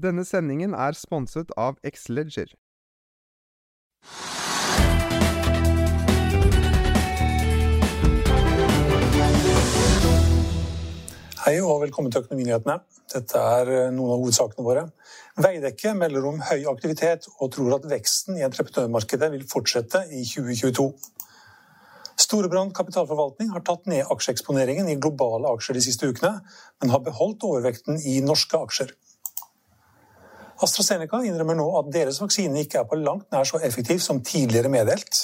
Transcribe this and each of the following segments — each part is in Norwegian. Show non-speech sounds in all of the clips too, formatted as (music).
Denne sendingen er sponset av Xleger. Hei og velkommen til Økonominyhetene. Dette er eh, noen av hovedsakene våre. Veidekke melder om høy aktivitet og tror at veksten i entreprenørmarkedet vil fortsette i 2022. Storebrand kapitalforvaltning har tatt ned aksjeeksponeringen i globale aksjer de siste ukene, men har beholdt overvekten i norske aksjer. AstraZeneca innrømmer nå at deres vaksine ikke er på langt nær så effektiv som tidligere meddelt.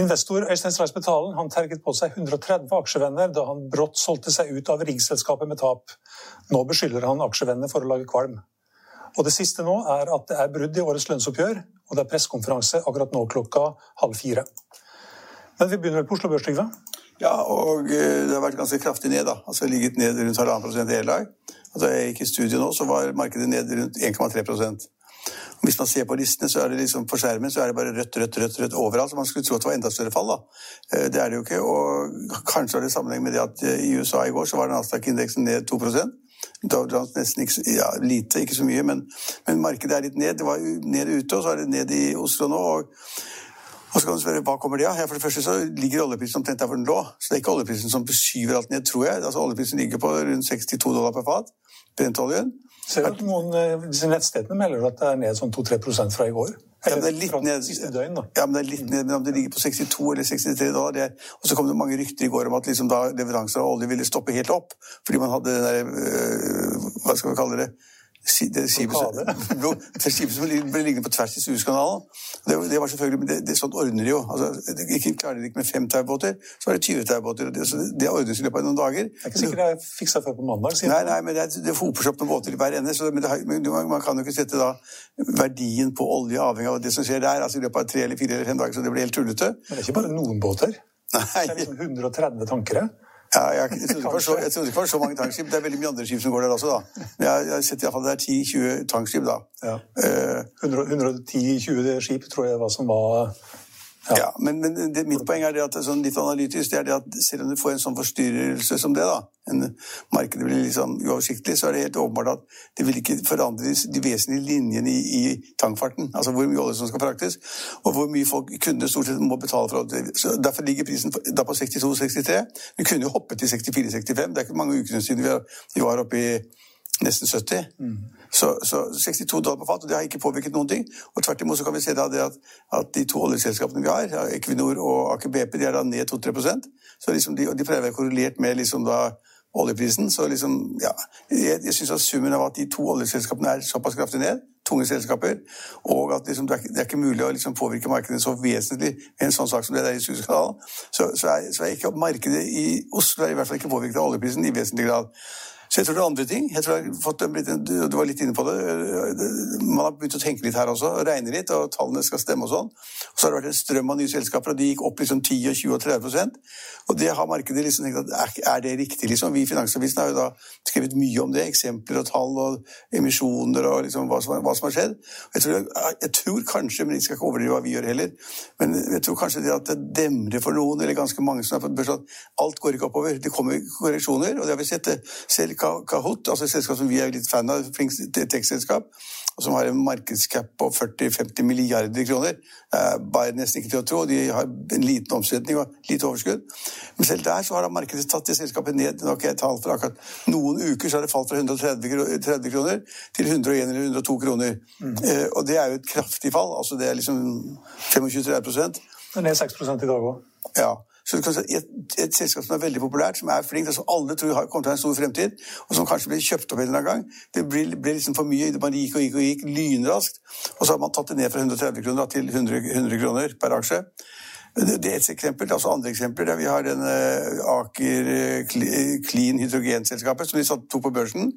Investor Øystein Spetalen han terget på seg 130 aksjevenner da han brått solgte seg ut av riggselskapet med tap. Nå beskylder han aksjevennene for å lage kvalm. Og Det siste nå er at det er brudd i årets lønnsoppgjør, og det er pressekonferanse akkurat nå klokka halv fire. Men vi begynner vel på Oslo Børs, Trygve? Ja, og eh, det har vært ganske kraftig ned. da. Altså Ligget ned rundt halvannen prosent hele dag. Da jeg gikk i studio nå, så var markedet nede rundt 1,3% hvis man ser på listene, så er det liksom på skjermen så er det bare rødt, rødt, rødt rødt overalt. så Man skulle tro at det var enda større fall. da. Eh, det er det jo ikke. og Kanskje har det sammenheng med det at eh, i USA i går så var Nasdaq-indeksen ned 2 Dow Jones nesten ikke, ja, lite, ikke så mye, men, men, markedet er litt ned. Det var ned ute, og så er det ned i Oslo nå. og og så kan du spørre, Hva kommer det av? Ja, for det første så ligger oljeprisen omtrent der hvor den lå. Så det er ikke oljeprisen som beskyver alt ned, tror jeg. Altså Oljeprisen ligger på rundt 62 dollar per fat. Brentoljen. Ser du at noen eh, disse nettstedene melder at det er ned sånn 2-3 fra i går. Ja, men det er litt ned, døgn, ja, men det er litt ned, men om det ligger på 62 eller 63 dollar det, Og så kom det mange rykter i går om at liksom da leveranser av olje ville stoppe helt opp. Fordi man hadde den der, øh, Hva skal vi kalle det? Det skipet, (laughs) det skipet som ble liggende på tvers i Suezkanalen. Det, det, var selvfølgelig, men det, det sånt ordner de jo. Altså, ikke Klarer de ikke med fem taubåter, så var det 20 taubåter. Det, det ordnes i løpet av noen dager. Det er ikke sikkert det er fiksa før på mandag. Nei, nei, men det, det hoper seg opp noen båter i hver ende. Så, men, men man kan jo ikke sette da verdien på olje avhengig av det som skjer der. altså I løpet av tre eller fire eller fem dager, så det blir helt tullete. Men det er ikke bare noen båter. Nei. Det er liksom 130 tankere. Ja, jeg, jeg, trodde ikke så, jeg trodde ikke det var så mange tankskip. Det er veldig mye andre skip som går der også, da. Men jeg, jeg har sett iallfall det er 10-20 tankskip, da. Ja. Uh, 110-20 skip tror jeg var som var ja. ja, men, men det, mitt poeng er det at sånn litt analytisk, det er det at selv om du får en sånn forstyrrelse som det, da, en, markedet blir sånn uoversiktlig, så er det helt åpenbart at det vil ikke forandre de vesentlige linjene i, i tankfarten. Altså hvor mye olje som skal fraktes, og hvor mye folk kunder stort sett må betale for olje. Derfor ligger prisen da på 62-63. Vi kunne jo hoppet til 64-65. Det er ikke mange ukene siden vi var oppe i nesten 70. Mm. Så, så, 62 dollar på fat, og det har ikke påvirket noen ting. Og tvert imot så kan vi se da at, at, de to oljeselskapene vi har, Equinor og Aker BP, de er da ned 2-3% Så liksom de, de pleier å være korrelert med liksom da oljeprisen. Så liksom, ja, jeg, jeg syns summen av at de to oljeselskapene er såpass kraftig ned, tunge selskaper, og at liksom, det, er, det, er, ikke mulig å liksom påvirke markedet så vesentlig med en sånn sak som det der i Suezkanalen, så, så, er, så er ikke markedet i Oslo er i hvert fall ikke påvirket av oljeprisen i vesentlig grad. Så jeg tror det er andre ting. Jeg tror jeg har fått en, Du var litt inne på det. Man har begynt å tenke litt her også, regne litt, og tallene skal stemme og sånn. Og så har det vært en strøm av nye selskaper, og de gikk opp liksom 10 og 20 og 30% Og det har markedet liksom tenkt at er, det riktig, liksom? Vi i Finansavisen har jo da skrevet mye om det. Eksempler og tall og emisjoner og liksom hva som, hva som har skjedd. Jeg tror, jeg tror, kanskje, men jeg skal ikke overdrive hva vi gjør heller, men jeg tror kanskje det at det demrer for noen, eller ganske mange som har fått børs, at alt går ikke oppover. Det kommer korreksjoner, og det har vi sett. Selv Kahoot, altså et selskap som vi er litt fan av, tech-selskap, og som har en markedscap på 40-50 milliarder kroner. Er bare nesten ikke til å tro. De har en liten omsetning og lite overskudd. Men selv der så har markedet tatt det selskapet ned. Nå har jeg tall for akkurat noen uker så har det falt fra 130 kroner til 101 eller 102 kroner. Mm. Eh, og det er jo et kraftig fall. altså Det er liksom 25-30 Det er ned 6% i dag òg. Ja. Så et, et, selskap som er veldig populært, som er flinkt, som alle tror har, kommer til å ha en stor fremtid, og som kanskje blir kjøpt opp en eller annen gang Det ble, ble liksom for mye. Man gikk og gikk og gikk lynraskt. Og så har man tatt det ned fra 130 kroner til 100, 100 kroner per aksje. Det er et eksempel. altså Andre eksempler der vi har den Aker eh, Clean Hydrogenselskapet som de tok på børsen.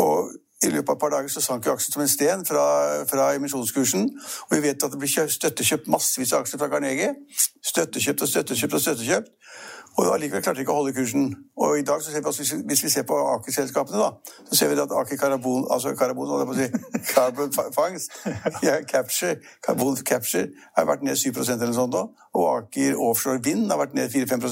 Og i løpet av et par dager så sank jo aksjen som en sten fra, fra emisjonskursen. Og vi vet at det blir støttekjøpt massevis av aksjer fra Carnegie. Støttekjøpt og støttekjøpt og støttekjøpt. Og allikevel klarte de ikke å holde kursen. Og i dag, så ser vi, hvis vi ser på Aker-selskapene, da, så ser vi at Aker Karabon, altså Karabon, holdt jeg på å si, (laughs) Carbon Fangst, (laughs) ja, Capture, Carbon Capture, har vært ned 7% eller noe sånt nå. Og Aker Offshore Vind har vært ned 4-5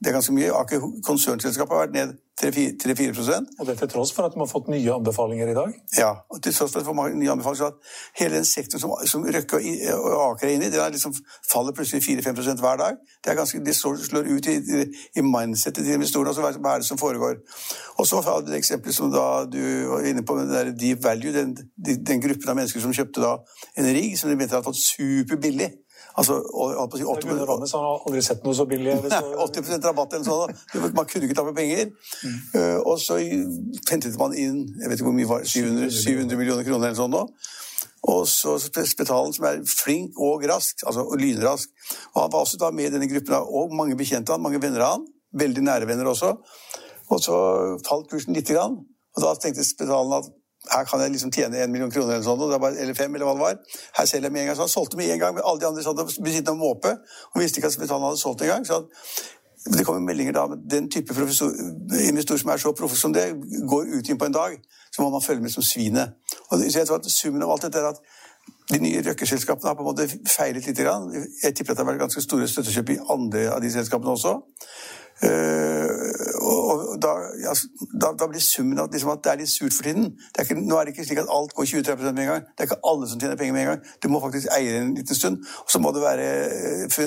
det er ganske mye. Aker konsernselskap har vært ned 3-4% Og det til tross for at de har fått nye anbefalinger i dag? Ja, og til tross for at de får nye anbefalinger. så at Hele den sektoren som, som Røkke og Aker er inne i, den liksom faller plutselig 4-5 hver dag. Det, er ganske, det slår, slår ut i, i, mindsettet til investorene. Altså, hva er det som foregår? Og så har du det eksempelet som da du var inne på, med den der deep value, den, den, gruppen av mennesker som kjøpte da en rigg som de mente hadde fått superbillig. Altså, og, si 80 Gunnar Rammes har aldri sett noe så billig. (laughs) Nei, 80% rabatt eller sånn. Man kunne ikke tape penger. Mm. Uh, og så hentet man inn jeg vet ikke hvor mye var, 700, 700 millioner kroner eller sånn nå. Og så Spetalen, som er flink og rask, altså lynrask. Og Han var også da med i denne gruppen, og mange bekjente han, mange venner av han. Veldig nære venner også. Og så falt kursen lite grann. Og da tenkte Spetalen at her kan jeg liksom tjene en million kroner eller, sånn, eller fem, eller hva det var. Her selger jeg med en gang. Så han solgte med en gang. men Alle de andre satt ved siden av måpe og visste ikke at Spetalen hadde solgt en gang. Så det kommer meldinger da om den type investor som er så proffe som det, går ut inn på en dag, så må man følge med som svinet. Og så jeg tror at Summen av alt dette er at de nye røkkeselskapene har på en måte feilet litt. Jeg tipper at det har vært ganske store støttekjøp i andre av de selskapene også. Uh, og da, ja, da, da, blir summen at, liksom, at, det er litt surt for tiden. Er ikke, nå er det ikke slik at alt går 20-30 med en gang. Det er ikke alle som tjener penger med en gang. Du må faktisk eie en liten stund. Og så må det være uh,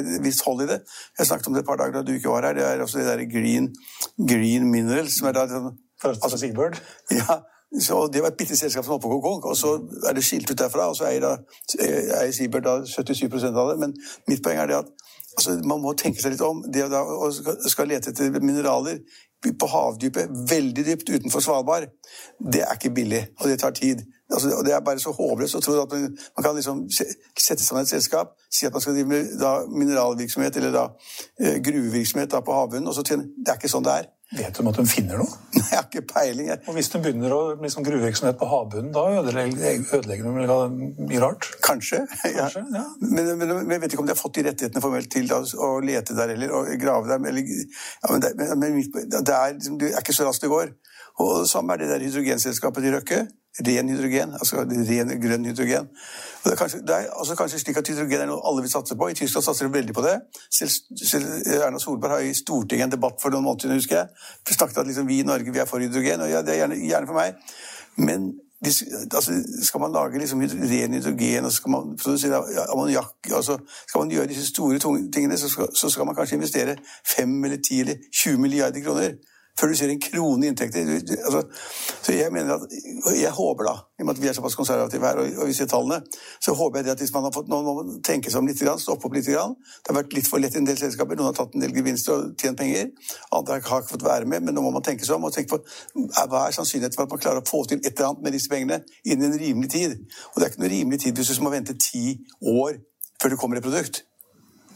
et visst hold i det. Jeg snakket om det et par dager da du ikke var her. Det er også det der green, green minerals. som er da, sånn, altså, Seabird? Ja, så Det var et bitte selskap som holdt på konk, og så er det skilt ut derfra. Og så eier, da, eier Seabird da 77% av det. Men mitt poeng er det at Altså, man må tenke seg litt om. Det å skal lete etter mineraler på havdypet, veldig dypt utenfor Svalbard, det er ikke billig, og det tar tid. Altså, Det er bare så håpløst å tro at man, man, kan liksom sette sammen et selskap, si at man skal drive med da, mineralvirksomhet eller da, eh, gruvevirksomhet da, på havbunnen, og så tjene Det er ikke sånn det er. Vet du om at de finner noe? (laughs) Nei, Jeg har ikke peiling. Jeg. Og Hvis de begynner å liksom, gruvevirksomhet på havbunnen, da ødelegger, ødelegger de mye rart? Kanskje. (laughs) Kanskje ja. Ja. Men, men, men, jeg vet ikke om de har fått de rettighetene formelt til da, å lete der eller å grave der. Eller, ja, men, det, men det, er, liksom, det er ikke så raskt det går. Og det samme er det der hydrogenselskapet til Røkke ren hydrogen, altså ren grønn hydrogen. Og det, er kanskje, det er altså kanskje slik at hydrogen er noe alle vil satse på. I Tyskland satser de veldig på det. Selv, selv Erna Solberg har i Stortinget en debatt for noen måneder siden, husker jeg. snakket at liksom, vi i Norge vi er for hydrogen, og ja, det er gjerne, gjerne for meg. Men altså, skal man lage liksom ren hydrogen og skal man produsere ammoniakk altså, Skal man gjøre disse store tingene, så skal, så skal man kanskje investere 5 eller 10 eller 20 milliarder kroner før du ser en krone i inntekter. Altså, så jeg mener at, jeg håper da, i og med at vi er såpass konservative her, og, og vi ser tallene, så håper jeg at hvis man har fått noen må tenke seg om litt, stoppe opp litt. Det har vært litt for lett i en del selskaper. Noen har tatt en del gevinster og tjent penger. Andre har ikke fått være med, men nå må man tenke seg om og tenke på hva er sannsynligheten for at man klarer å få til et eller annet med disse pengene innen en rimelig tid. Og det er ikke noe rimelig tid hvis du må vente ti år før det kommer et produkt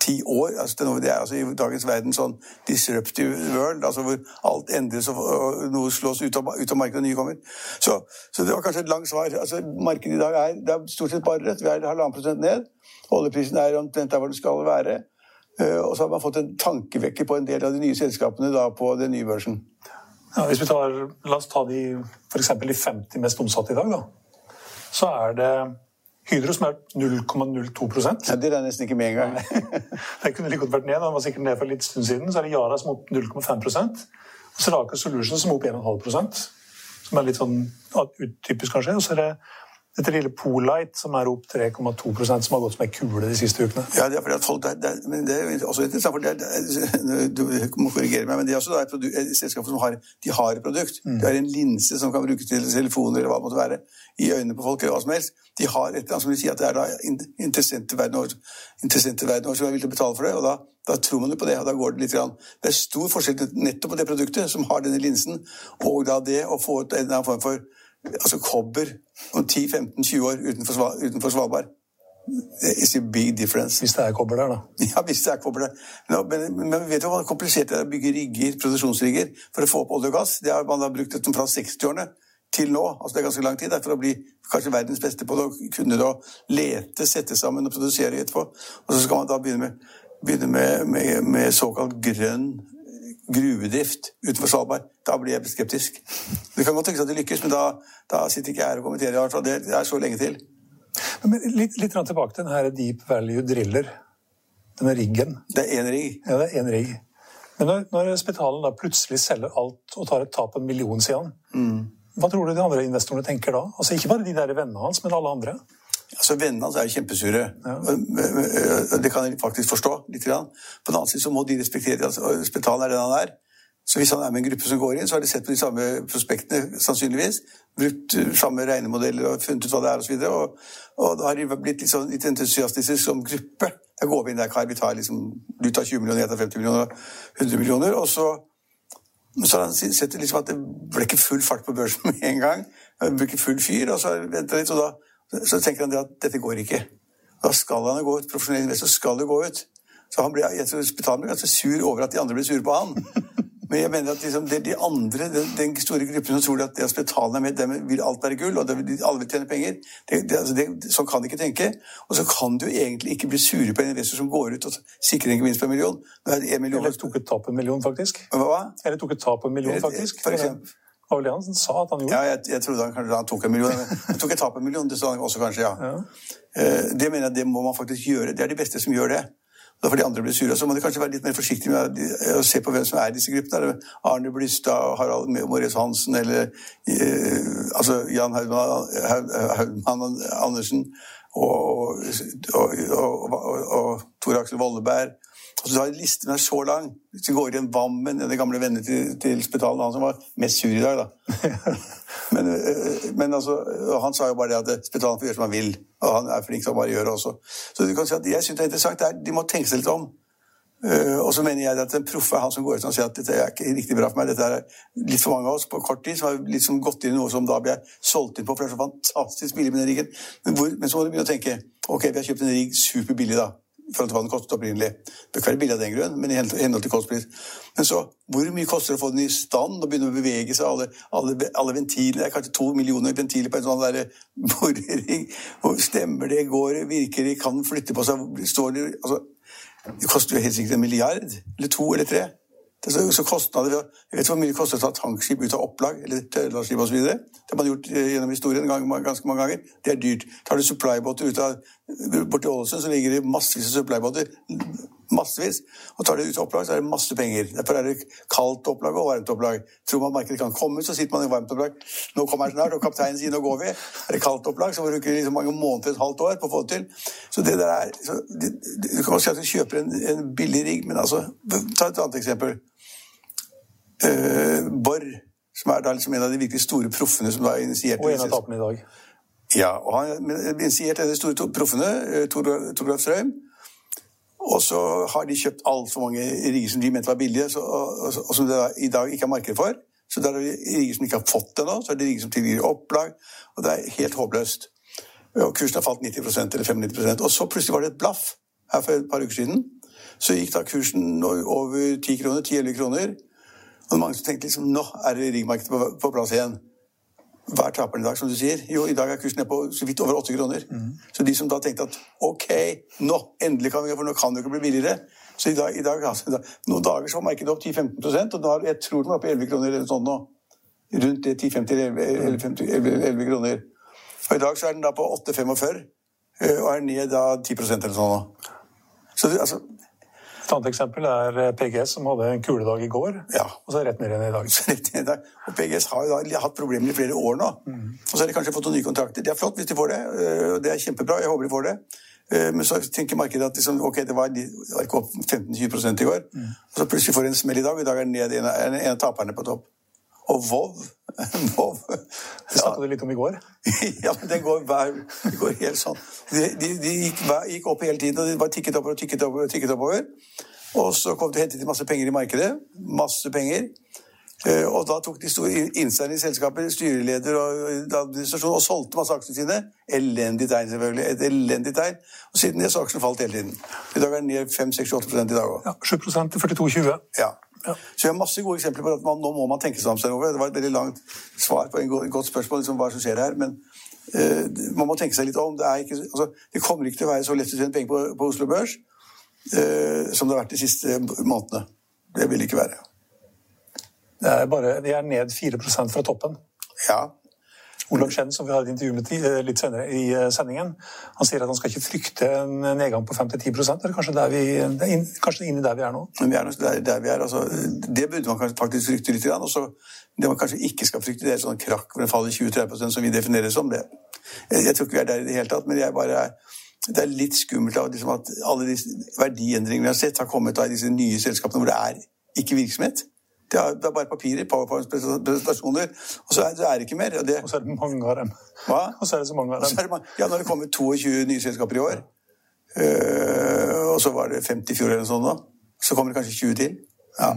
ti år. Altså, det er altså i dagens verden sånn disruptive world, altså hvor alt endres og, noe slås ut av, ut av, markedet og nye kommer. Så, så, det var kanskje et langt svar. Altså, markedet i dag er, det er stort sett bare rødt. Vi er halvannen prosent ned. Oljeprisen er omtrent der hvor den skal være. Uh, og så har man fått en tankevekker på en del av de nye selskapene da, på den nye børsen. Ja, hvis vi tar, La oss ta de, for de 50 mest omsatte i dag. da. Så er det Hydro som er 0,02 ja, Det er nesten ikke med engang. (laughs) det kunne like godt vært ned. Den var sikkert ned for litt stund siden. Så er det Yara som er opp 0,5 Og så er Solutions som er opp 1,5% som er litt sånn utypisk, kanskje. Og så er det dette lille Polite, som er opp 3,2% som har gått som ei kule de siste ukene. Ja, det er fordi at folk, det, er, men det er også interessant, for det er, Du må korrigere meg, men det er også et, et selskap som har, de har et produkt. Mm. De har en linse som kan brukes til telefoner eller hva det måtte være, i øynene på folk eller hva som helst. De har et eller annet som vil si at det er da interessenter verden over, interessenter verden over som er villige til å betale for det. og da, da tror man jo på det, og da går det litt grann. Det er stor forskjell nettopp på det produktet som har denne linsen, og da det å få ut en form for altså kobber om 10-15-20 år utenfor, utenfor Svalbard. It's a big difference. Hvis det er kobber der, da. (laughs) Ja, hvis det er kobber der. Men, men, men vet du hva komplisert det er å bygge rigger, produksjonsrigger for å få opp olje og gass? Det har man da brukt fra 60-årene til nå. altså Det er ganske lang tid. For å bli kanskje verdens beste på det, å kunne da lete, sette sammen og produsere etterpå. Og så skal man da begynne med, begynne med, med, med såkalt grønn gruvedrift utenfor Svalbard. Da blir jeg skeptisk. Det kan godt tenkes at det lykkes, men da, da sitter ikke jeg her og kommenterer. Det er så lenge til. Men litt, litt tilbake til denne Deep Value Driller. Denne riggen. Det er én rigg. Ja, det er én rigg. Men når, når Spetalen da plutselig selger alt og tar et tap på en million siden, mm. hva tror du de andre investorene tenker da? Altså Ikke bare de der vennene hans, men alle andre? Altså Vennene hans er jo kjempesure. Ja. Det kan jeg faktisk forstå. litt. Grann. På den annen side så må de respektere at Spetalen er den han er. Så hvis han er med en gruppe som går inn, så har de sett på de samme prospektene sannsynligvis. Brukt samme regnemodeller og funnet ut hva det er. Og, og, og da har de blitt litt, sånn, litt entusiastiske som gruppe. Da går vi inn der, Kar. Vi tar liksom, du tar 20 millioner, jeg tar 50 millioner, 100 millioner. Og så, så har han sett liksom at det ble ikke full fart på børsen (laughs) med en gang. Det ble ikke full fyr. Og så venta litt, og da så tenker han at dette går ikke. Da skal han gå ut. Profesjonell investor skal jo gå ut. Så han ble, jeg tror ble ganske sur over at de andre ble sure på han. (laughs) Men jeg mener at liksom, det er de andre, den, den, store gruppen som tror at det at Spetalen er med, dem vil alt være gull, og vil, alle vil tjene penger. Det, det, altså det, sånn kan de ikke tenke. Og så kan du egentlig ikke bli sure på en investor som går ut og sikrer en gevinst på en million. Det er En million. Eller tok et tap på en million, faktisk. Hva? Eller tok et tap på en million, faktisk. For eksempel. Det var vel det han sa at han gjorde? Ja, jeg, jeg trodde han kanskje han tok en million. Han tok et tap en million, det sa han også kanskje, ja. ja. Eh, det mener jeg det må man faktisk gjøre. Det er de beste som gjør det. Da får de andre bli sure. Så må de kanskje være litt mer forsiktige med å se på hvem som er i disse gruppene. Arne Blystad, Harald Moritz Hansen eller eh, altså Jan Haugmann Andersen og, og, og, og Tor Aksel Volleberg. Altså, listen er så lang. Hvis du går igjen Vammen, en av de gamle vennen til, til Spetalen, han som var mest sur i dag, da. (laughs) men, men altså, han sa jo bare det at Spetalen får gjøre som han vil. Og han er flink til å bare gjøre også. Så du kan si at jeg syns det er interessant. Det er, de må tenke seg litt om. Og så mener jeg at den proffe er han som går ut og sier at dette er ikke riktig bra for meg. Dette er litt for mange av oss på kort tid som har liksom gått inn i noe som da blir solgt inn på, for det er så fantastisk billig med den riggen. Men, hvor, men så må du begynne å tenke ok, vi har kjøpt en rigg superbillig, da i forhold til hva den kostet opprinnelig. Det kan være billig av den grunn, men i henhold til kostpris. Men så, hvor mye koster det å få den i stand og begynne å bevege seg? Alle, alle, alle ventiler, Det er kanskje to millioner ventiler på en sånn der borering. Stemmer det? Går det? Virker det? Kan flytte på seg? Står det altså, Det koster jo helt sikkert en milliard. Eller to eller tre. Så, så kostnader, Jeg vet hvor mye det koster å ta tankskip ut av opplag eller tørrlastskip osv. Det har man gjort eh, gjennom historien ganske mange ganger. Det er dyrt. Tar du supply-båter ut av Borti Ålesund så ligger det massevis av supply-båter. Massevis. Og tar det ut av opplag, så er det masse penger. Derfor er det kaldt opplag og varmt opplag. Tror man markedet kan komme, så sitter man i varmt opplag. Nå kommer den snart, og kapteinen sier nå går vi. Er det kaldt opplag, så bruker vi liksom mange måneder, et halvt år på å få det til. Så det der er så, det, Du kan også si at du kjøper en, en billig rigg, men altså Ta et annet eksempel uh, Borr, som er da liksom en av de virkelig store proffene som da initierte Og en av tapene i dag. Ja, og han initierte de store proffene, eh, Torgraf Strøm. Og så har de kjøpt altfor mange rigger som de mente var billige, så, og, og, som det da, i dag ikke er marked for. Så det er rigger som ikke har fått det nå, så er det rigger som tilgir opplag. Og det er helt håpløst. Og kursen har falt 90% eller 95% Og så plutselig var det et blaff her for et par uker siden. Så gikk da kursen over 10 kroner, 10-11 kroner. Og mange som tenkte liksom nå er det riggmarkedet på, på, plass igjen. Hva er taperen i dag, som du sier? Jo, i dag er kursen nede på så vidt over 8 kroner. Mm. Så de som da tenkte at ok, nå endelig kan vi, for nå kan det jo ikke bli billigere. Så i dag, i dag altså, noen dager så var markedet opp 10-15 og da, jeg tror den var oppe 11 kroner eller sånn nå. Rundt 10-50-11 kroner. Og i dag så er den da på 8,45 eh, og er ned da 10% eller sånn nå. Så det, altså Et annet eksempel er eh, PGS, som hadde en kuledag i går, Ja. og så rett ned igjen i dag. (laughs) rett ned i dag. Og PGS har jo da hatt problemer i flere år nå. Og så har de kanskje fått noen nye kontrakter. Det er flott hvis de får det. og Det er kjempebra. Jeg håper de får det. Eh, Men så tenker markedet at liksom, ok, det var, var ikke opp 15-20 i går. Og så plutselig får de en smell i dag, og i dag er det en av taperne på topp. Og Vov (laughs) Vov Det snakket du litt om i går. (laughs) ja, men det går hver Det går helt sånn. De, de, de gikk, gikk opp hele tiden, og de bare tikket oppover og tikket oppover. Og tikket oppover. Og så kom de og hentet de masse penger i markedet. Masse penger. Eh, Og da tok de store innstillere i selskapet, styreleder og administrasjon, og solgte masse aksjene sine. Elendig tegn, selvfølgelig. Et elendig tegn. Og siden det så aksjen falt hele tiden. I dag er den ned 5-6-8 i dag òg. Ja, 7 til 42,20. Ja. Så vi har masse gode eksempler på at man, nå må man tenke seg om. Stein Det var et veldig langt svar på et godt spørsmål liksom, hva som skjer her. Men uh, man må tenke seg litt om. Det, er ikke, altså, det kommer ikke til å være så lett å tjene penger på, på Oslo Børs uh, som det har vært de siste månedene. Det vil det ikke være. Det er bare, de er ned 4% fra toppen. Ja, Olav Skjenn, som vi har et intervju med eh, litt senere i eh, sendingen, han sier at han skal ikke frykte en nedgang på 5-10 Det er kanskje, der vi, det er inn, kanskje inni der vi er nå. vi er der, der vi er. Altså, det burde man faktisk frykte litt. grann, Og det man kanskje ikke skal frykte, det er sånn krakk hvor det faller 20-30% som vi definerer som det. Jeg, tror ikke vi er der i det hele tatt, men bare det er litt skummelt av liksom, at alle disse verdiendringene vi har sett, har kommet av disse nye selskapene hvor det er ikke virksomhet. Det er, det er bare papirer, powerpoint-presentasjoner, og så er, det er ikke mer. Og, det, Og så er det mange av dem. hva? (laughs) Og så er det så mange av dem. er det, ma- ja, nå har det kommet 22 nye selskaper i år, Uh, og så var det 50 i fjor eller noe sånt Da. så kommer det kanskje 20 til. Ja.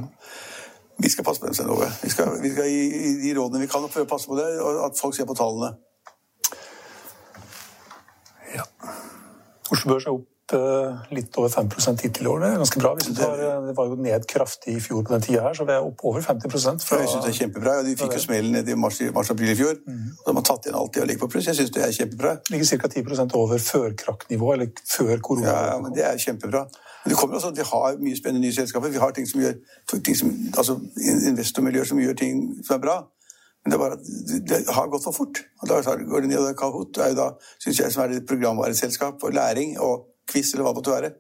Vi skal passe på dem, Stein Ove. Vi skal, vi skal gi, de rådene vi kan og prøve å passe på det, og at folk ser på tallene. Ja. Oslo Børs er opp litt over 5 hittil i år. Det er ganske bra. Du tar, eh, det var jo ned kraftig i fjor på den tida her, så vi er opp over 50 fra Jeg synes det er kjempebra. Ja, de fikk jo smellen ned i mars- mars-april i fjor. og De har tatt igjen alt det og ligger på pluss. Jeg synes det er kjempebra. ligger ca. 10% over førkrakknivå, eller før korona. Ja, ja, men Det er kjempebra. Men det kommer også at Vi har mye spennende nye selskaper. Vi har ting som gjør, ting som, altså investormiljøer som gjør ting som er bra. Men det er bare at det har gått for fort. Og Da går det ned, og Kahoot er jo da, synes jeg, som er et programvareselskap for læring og quiz eller hva måtte være.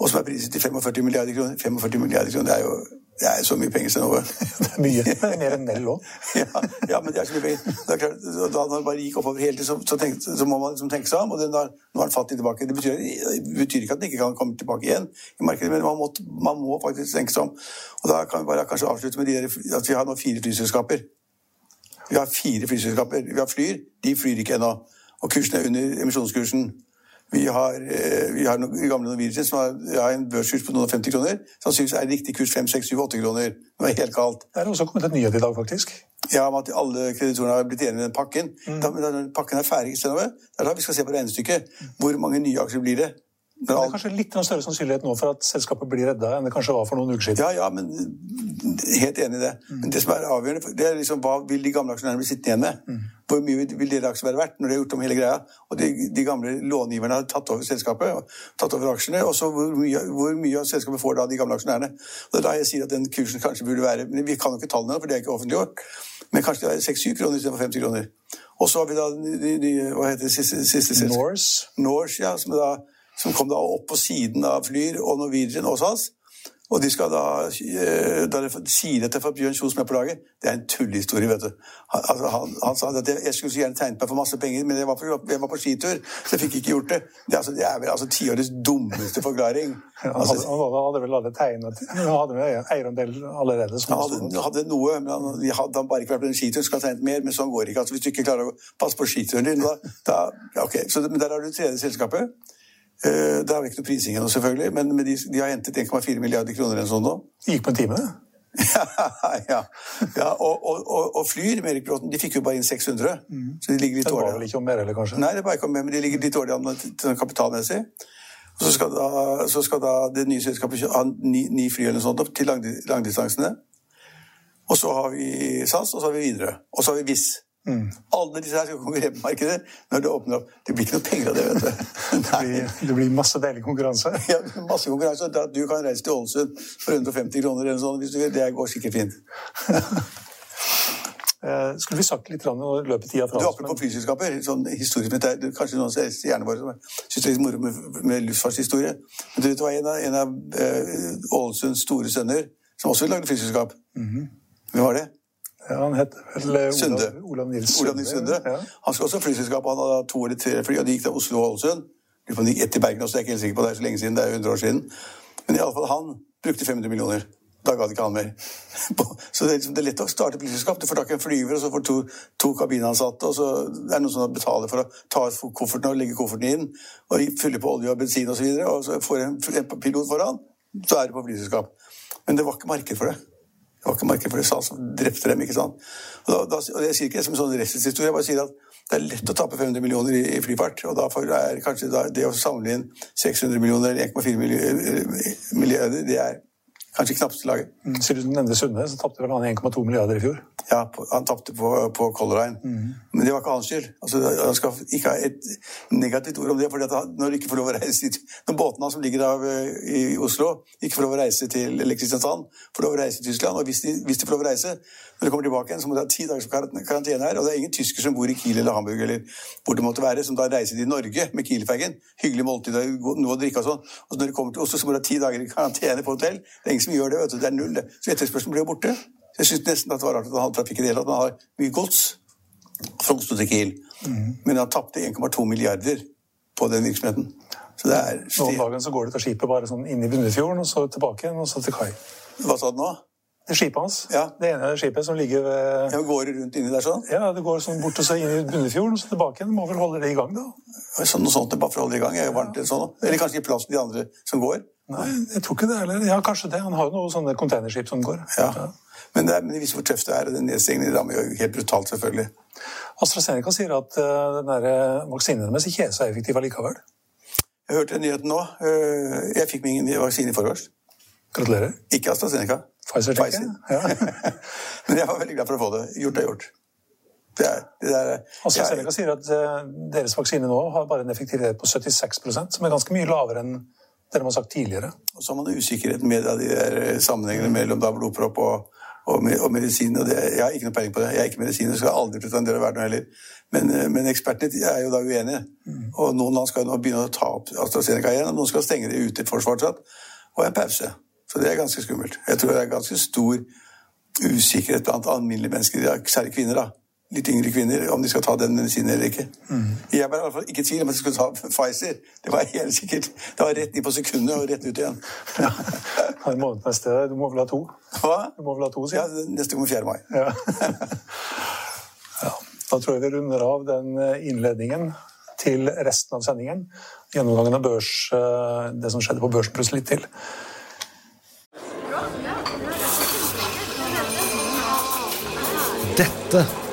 Og som er priset til 45 milliarder kroner. 45 milliarder kroner, det er jo det er så mye penger, som noe. (laughs) Det er mye. Det er mer enn Nell òg. (laughs) ja, ja, men det er så mye penger. Det er klart, da det bare gikk oppover hele tiden, så, så, tenkte, så må man liksom tenke seg om. Og den har, nå er den fattig tilbake. Det betyr, det betyr ikke at den ikke kan komme tilbake igjen i markedet, men man må, man må faktisk tenke seg om. Og da kan vi bare kanskje avslutte med de der, at vi har nå fire flyselskaper. Vi har fire flyselskaper. Vi har Flyr. De flyr ikke ennå. Og kursen er under emisjonskursen. Vi har, eh, vi har noen gamle Norwegian som har, har en børskurs på noen og 50 kroner. Sannsynligvis er riktig kurs 5, 6, 7, 8 kroner. Det er helt kaldt. Det er også kommet et nyhet i dag, faktisk. Ja, om at alle kreditorene har blitt enige i den pakken. Da, da når pakken er ferdig, det er da vi skal se på regnestykket. Hvor mange nye aksjer blir det? Når Det er kanskje litt større sannsynlighet nå for at selskapet blir redda enn det kanskje var for noen uker siden. Ja, ja, men helt enig i det. Men det som er avgjørende, det er liksom hva vil de gamle aksjonærene bli sittende igjen med? Hvor mye vil- det deres aksjer være verdt når de har gjort om hele greia? Og de, de gamle långiverne har tatt over selskapet, og tatt over aksjene, og så hvor hvor mye av selskapet får da de gamle aksjonærene? Og det er da jeg sier at den kursen kanskje burde være men Vi kan jo ikke tallene, for det er ikke offentliggjort. Men kanskje det er 6-7 kroner istedenfor 50 kroner. Og så har vi da de, de, de, hva heter det siste, siste selskap? Norse Norse, ja, som, da, som kom da opp på siden av Flyr og Norwegian og SAS. Og de skal da, eh, da de sier dette for Bjørn Kjos som er på laget, det er en tullehistorie, vet du. Han, altså, han, han sa at jeg, skulle så gjerne tegnet meg for masse penger, men jeg var, på, jeg var på skitur, så jeg fikk ikke gjort det. Det altså, det er vel altså tiårets dummeste forklaring. (laughs) Han Altså, hadde, han hadde vel alle tegnet Han hadde med eierandel allerede. Han hadde, hadde noe, men han hadde han bare ikke vært på den skituren, skulle ha tegnet mer, men sånn går det ikke. Altså, hvis du ikke klarer å passe på skituren din, da, da ok. Så, men der har du det tredje selskapet. Eh, der har vi ikke noe prising ennå, selvfølgelig, men de, de har hentet 1,4 milliarder kroner eller sånn nå. Det gikk på en time, det. (laughs) ja, ja og, og, og, og Flyr, med Erik Bråten, de fikk jo bare inn 600, så de ligger litt dårlig. Det var vel ikke om mer, eller kanskje? Nei, det var ikke mer, men de ligger litt dårlig an kapitalmessig. Og så skal, da, så skal da det nye selskapet ha ni, ni fly eller noe sånt opp til langdistansene. Og så har vi SAS, og så har vi Widerøe. Og så har vi Viss. Alle disse her skal konkurrere på markedet når det åpner opp. Det blir ikke noe penger av det, vet du. (laughs) Det blir, (laughs) det blir masse deilig konkurranse. (laughs) Ja, masse konkurranse. da Du kan reise til Ålesund for 150 kroner eller sånn hvis du vil. Det går sikkert fint. Eh, skulle vi sagt litt om løpet tida fra Du oss? men... flyselskaper, sånn historisk, men det kanskje noen som elsker hjernen vår som syns det er litt moro med, med luftfartshistorie. Men du vet hva en av, en av uh, Ålesunds store sønner, som også lagde flyselskap Hvem var det? Ja, han het vel eh, Sunde. Olav, Olav Nils Olav Nils Sunde. Ja. Han skulle også flyselskap. Han hadde to eller tre fly, og de gikk til Oslo og Ålesund. De gikk ett til Bergen også, jeg er ikke helt sikker på det, er så lenge siden, det er jo 100 år siden. Men i alle fall han brukte 500 millioner. Da ga det ikke han mer. (laughs) Så det er, liksom, det er lett å starte flyselskap. Du får tak i en flyver, og så får du to, to kabinansatte, og så er det noen som betaler for å ta kofferten og legge kofferten inn, og fylle på olje og bensin osv., og, så videre, og så får en, en pilot foran, så er du på flyselskap. Men det var ikke marked for det. Det var ikke marked for det, sa som drepte dem. ikke sant? Og, da, da, og Jeg sier ikke det som en sånn redselshistorie, jeg bare sier at det er lett å tape 500 millioner i, i flyfart. Og da er kanskje det å samle inn 600 millioner eller 1,4 milliarder, det er kanskje knappeste laget. Mm, Siden du nevnte Sunde, så tapte vel han 1,2 milliarder i fjor. Ja, han tapte på, på Color Line. Men det var ikke hans skyld. Altså, han skal ikke ha et negativt ord om det. fordi at Når, ikke får lov å reise dit, når båtene som ligger av i Oslo, ikke får lov å reise til Kristiansand, får lov å reise til Tyskland, og hvis de, hvis de får lov å reise, når de kommer tilbake igjen, så må de ha ti dagers karant- karantene her. Og det er ingen tysker som bor i Kiel eller Hamburg eller hvor det måtte være, som da reiser til Norge med Kiel-fergen. Hyggelig måltid noe å drikke og sånn. Og når de kommer til Oslo, så må de ha ti dager i karantene på hotell. Det er ingen som gjør det. vet du, Det er null. det. Så etterspørselen blir jo borte. Så jeg syns nesten at det var rart at han hadde trafikk i det hele tatt. Han har mye gods fra Oslo til Kiel. Men han tapte 1,2 milliarder på den virksomheten. Så det er Noen dagen så går det til skipet bare sånn inn i Bunnefjorden, og så tilbake igjen, og så til kai. Hva sa du nå? Det er skipet hans. Ja. Det ene er skipet som ligger ved Ja, Går rundt inni der sånn? Ja, det går sånn bort og så inn i Bunnefjorden, og så tilbake igjen. Må vel holde det i gang, da? Sånn, noe sånt, bare for å holde det i gang. Jeg er varmt eller sånn. Eller kanskje i plass til de andre som går. Nei, jeg tror ikke det heller. Ja, kanskje det. Han har jo noen sånne containerskip som går. Ja. Men det, er, men det viser hvor tøft det er. Den nedstengningen rammer jo helt brutalt, selvfølgelig. AstraZeneca sier at uh, den der eh, vaksinen deres ikke er så effektiv allikevel. Jeg hørte nyheten nå. Uh, Jeg fikk min vaksine i forgårs. Gratulerer. Ikke AstraZeneca. Pfizer, jeg. Ja. (laughs) Men jeg var veldig glad for å få det. Gjort er gjort. Det er, det er, AstraZeneca sier at uh, deres vaksine nå har bare en effektivitet på 76% som er ganske mye lavere enn det de har sagt tidligere. Og så har man usikkerhet med de der eh, sammenhengene mellom da blodpropp og, og, og medisin. Og det, jeg har ikke noe peiling på det. Jeg er ikke medisiner, skal aldri pretendere å være noe heller. Men, eh, men ekspertene er jo da uenige. Og noen land skal nå begynne å ta opp AstraZeneca igjen, og noen skal stenge det ute for fortsatt. Og en pause. Så det er ganske skummelt. Jeg tror det er ganske stor usikkerhet blant alminnelige mennesker, særlig kvinner. da. Litt yngre kvinner, om de skal ta den medisinen eller ikke. Jeg var i hvert fall ikke i tvil om at de skulle ta (laughs) Pfizer. Det var helt sikkert. Det var rett ned på sekundet og rett ut igjen. Ja, neste, Du må vel ha to? Hva? Du må vel ha to, sier Ja, neste kommer 4. mai. Ja. ja. Da tror jeg vi runder av den eh, innledningen til resten av sendingen. Gjennomgangen av børs, eh, det som skjedde på børsen, pluss litt til. Dette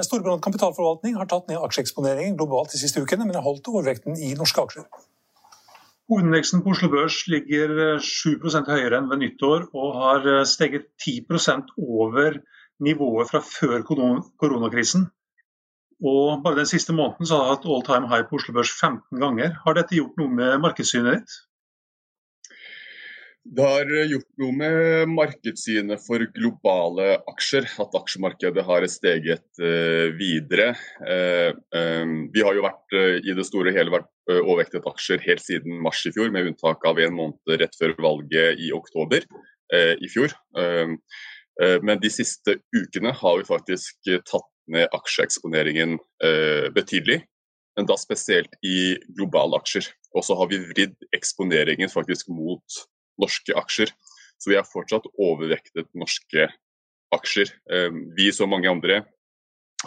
Storebrand kapitalforvaltning har tatt ned aksjeeksponeringen globalt de siste ukene, men har holdt overvekten i norske aksjer. Hovedindeksen på Oslo Børs ligger eh, 7% høyere enn ved nyttår og har eh, steget 10% over nivået fra før koronakrisen. Og bare den siste måneden har det hatt all time high på Oslo Børs 15 ganger. Har dette gjort noe med markedssynet ditt? Det har gjort noe med markedssynet for globale aksjer, at aksjemarkedet har steget uh, videre. Uh, um, vi har jo vært i det store og hele vært overvektet aksjer helt siden mars i fjor, med unntak av en måned rett før valget i oktober i fjor. Men de siste ukene har vi faktisk tatt ned aksjeeksponeringen betydelig, men da spesielt i globale aksjer. Og så har vi vridd eksponeringen faktisk mot norske aksjer. Så vi har fortsatt overvektet norske aksjer. Ehm, vi som mange andre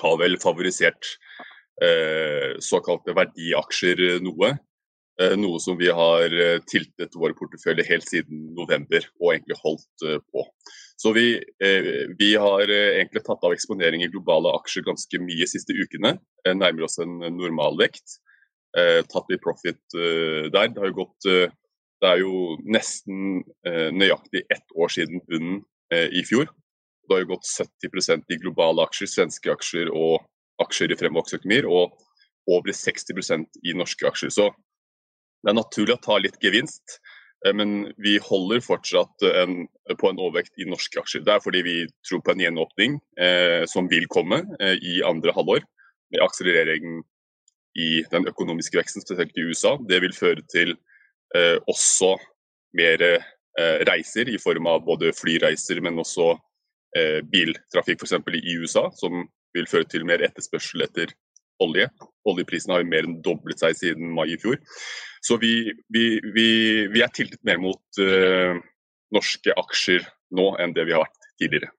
har vel favorisert eh, såkalte verdiaksjer noe. Eh, noe som vi har eh, tiltet vår portefølje helt siden november og egentlig holdt på. Så vi, vi har egentlig tatt av eksponering i globale aksjer ganske mye de siste ukene. Nærmer oss en normalvekt. Tatt litt profit der. Det har jo gått det er jo nesten eh, nøyaktig ett år siden bunnen eh, i fjor. Det har jo gått 70% i globale aksjer, svenske aksjer og aksjer i fremvoksende og over 60% i norske aksjer. Så det er naturlig å ta litt gevinst, eh, men vi holder fortsatt en, på en overvekt i norske aksjer. Det er fordi vi tror på en gjenåpning eh, som vil komme eh, i andre halvår, med akselerering i den økonomiske veksten, spesielt i USA. Det vil føre til også mer eh, reiser i form av både flyreiser, men også eh, biltrafikk f.eks. i USA, som vil føre til mer etterspørsel etter olje. Oljeprisene har jo mer enn doblet seg siden mai i fjor. Så vi, vi, vi, vi er tiltet mer mot uh, norske aksjer nå enn det vi har vært tidligere.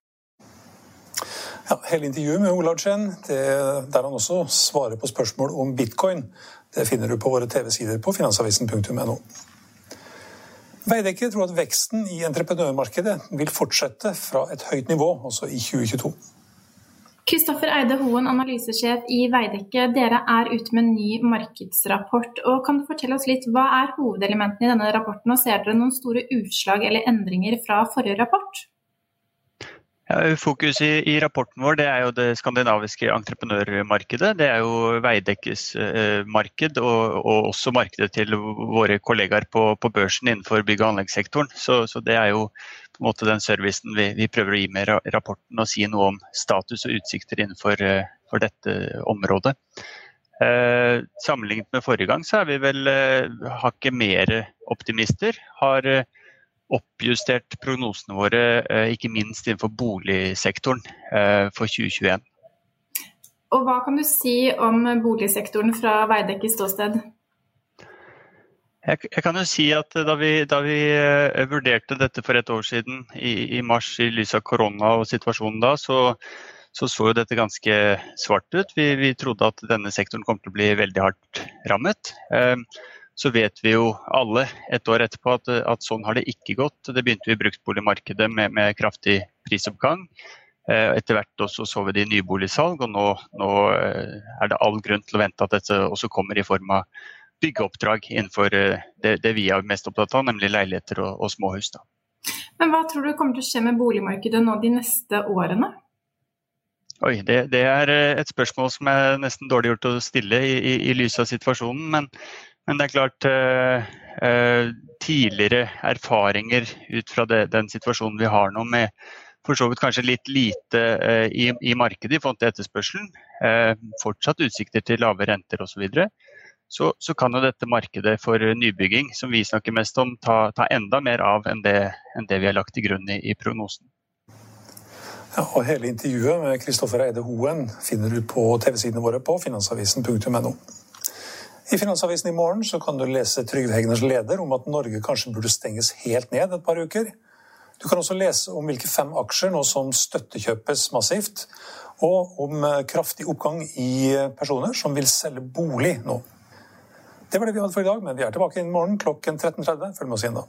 Ja, hele intervjuet med Olav Chen, der han også svarer på spørsmål om bitcoin, det finner du på våre TV-sider på finansavisen.no. Veidekke tror at veksten i entreprenørmarkedet vil fortsette fra et høyt nivå også i 2022. Kristoffer Eide Hoen, analysesjef i Veidekke. Dere er ute med en ny markedsrapport. og Kan du fortelle oss litt, Hva er hovedelementene i denne rapporten, og ser dere noen store utslag eller endringer fra forrige rapport? Ja, fokus i, i, rapporten vår det er jo det skandinaviske entreprenørmarkedet. Det er jo Veidekkes eh, marked, og, og, også markedet til våre kollegaer på, på børsen innenfor bygg- og anleggssektoren. Så, så, det er jo på en måte den servicen vi, vi, prøver å gi med rapporten, og si noe om status og utsikter innenfor eh, dette området. Eh, sammenlignet med forrige gang så er vi vel eh, hakket mer optimister. Har eh, oppjustert prognosene våre, eh, ikke minst innenfor boligsektoren eh, for 2021. Og Hva kan du si om boligsektoren fra Veidekkes ståsted? Jeg, jeg, kan jo si at da vi, da vi, eh, vurderte dette for et år siden, i, i mars, i lys av korona og situasjonen da, så så, så jo dette ganske svart ut. Vi, vi, trodde at denne sektoren kom til å bli veldig hardt rammet. Eh, så vet vi jo alle et år etterpå at, at sånn har det ikke gått. Det begynte vi i bruktboligmarkedet med, med kraftig prisoppgang. Eh, etter hvert også så vi det i nyboligsalg, og nå, nå, eh, er det all grunn til å vente at dette også kommer i form av byggeoppdrag innenfor eh, det, det vi er mest opptatt av, nemlig leiligheter og, og småhus. Da. Men Hva tror du kommer til å skje med boligmarkedet nå de neste årene? Oi, det, det, er et spørsmål som er nesten dårlig gjort å stille i, i, i lys av situasjonen. Men, men det er klart eh, eh, tidligere erfaringer ut fra det, den situasjonen vi har nå med for så vidt kanskje litt lite eh, i, i, markedet i forhold til etterspørselen, eh, fortsatt utsikter til lave renter osv., så, så, så kan jo dette markedet for nybygging, som vi snakker mest om, ta, ta enda mer av enn det, enn det, vi har lagt til grunn i, i prognosen. Ja, og Hele intervjuet med Kristoffer Eide Hoen finner du på TV-sidene våre på finansavisen.no. I Finansavisen i morgen så kan du lese Trygve Hegners leder om at Norge kanskje burde stenges helt ned et par uker. Du kan også lese om hvilke fem aksjer nå som støttekjøpes massivt, og om eh, kraftig oppgang i personer som vil selge bolig nå. Det var det vi hadde for i dag, men vi er tilbake i morgen klokken 13.30. Følg med oss igjen da.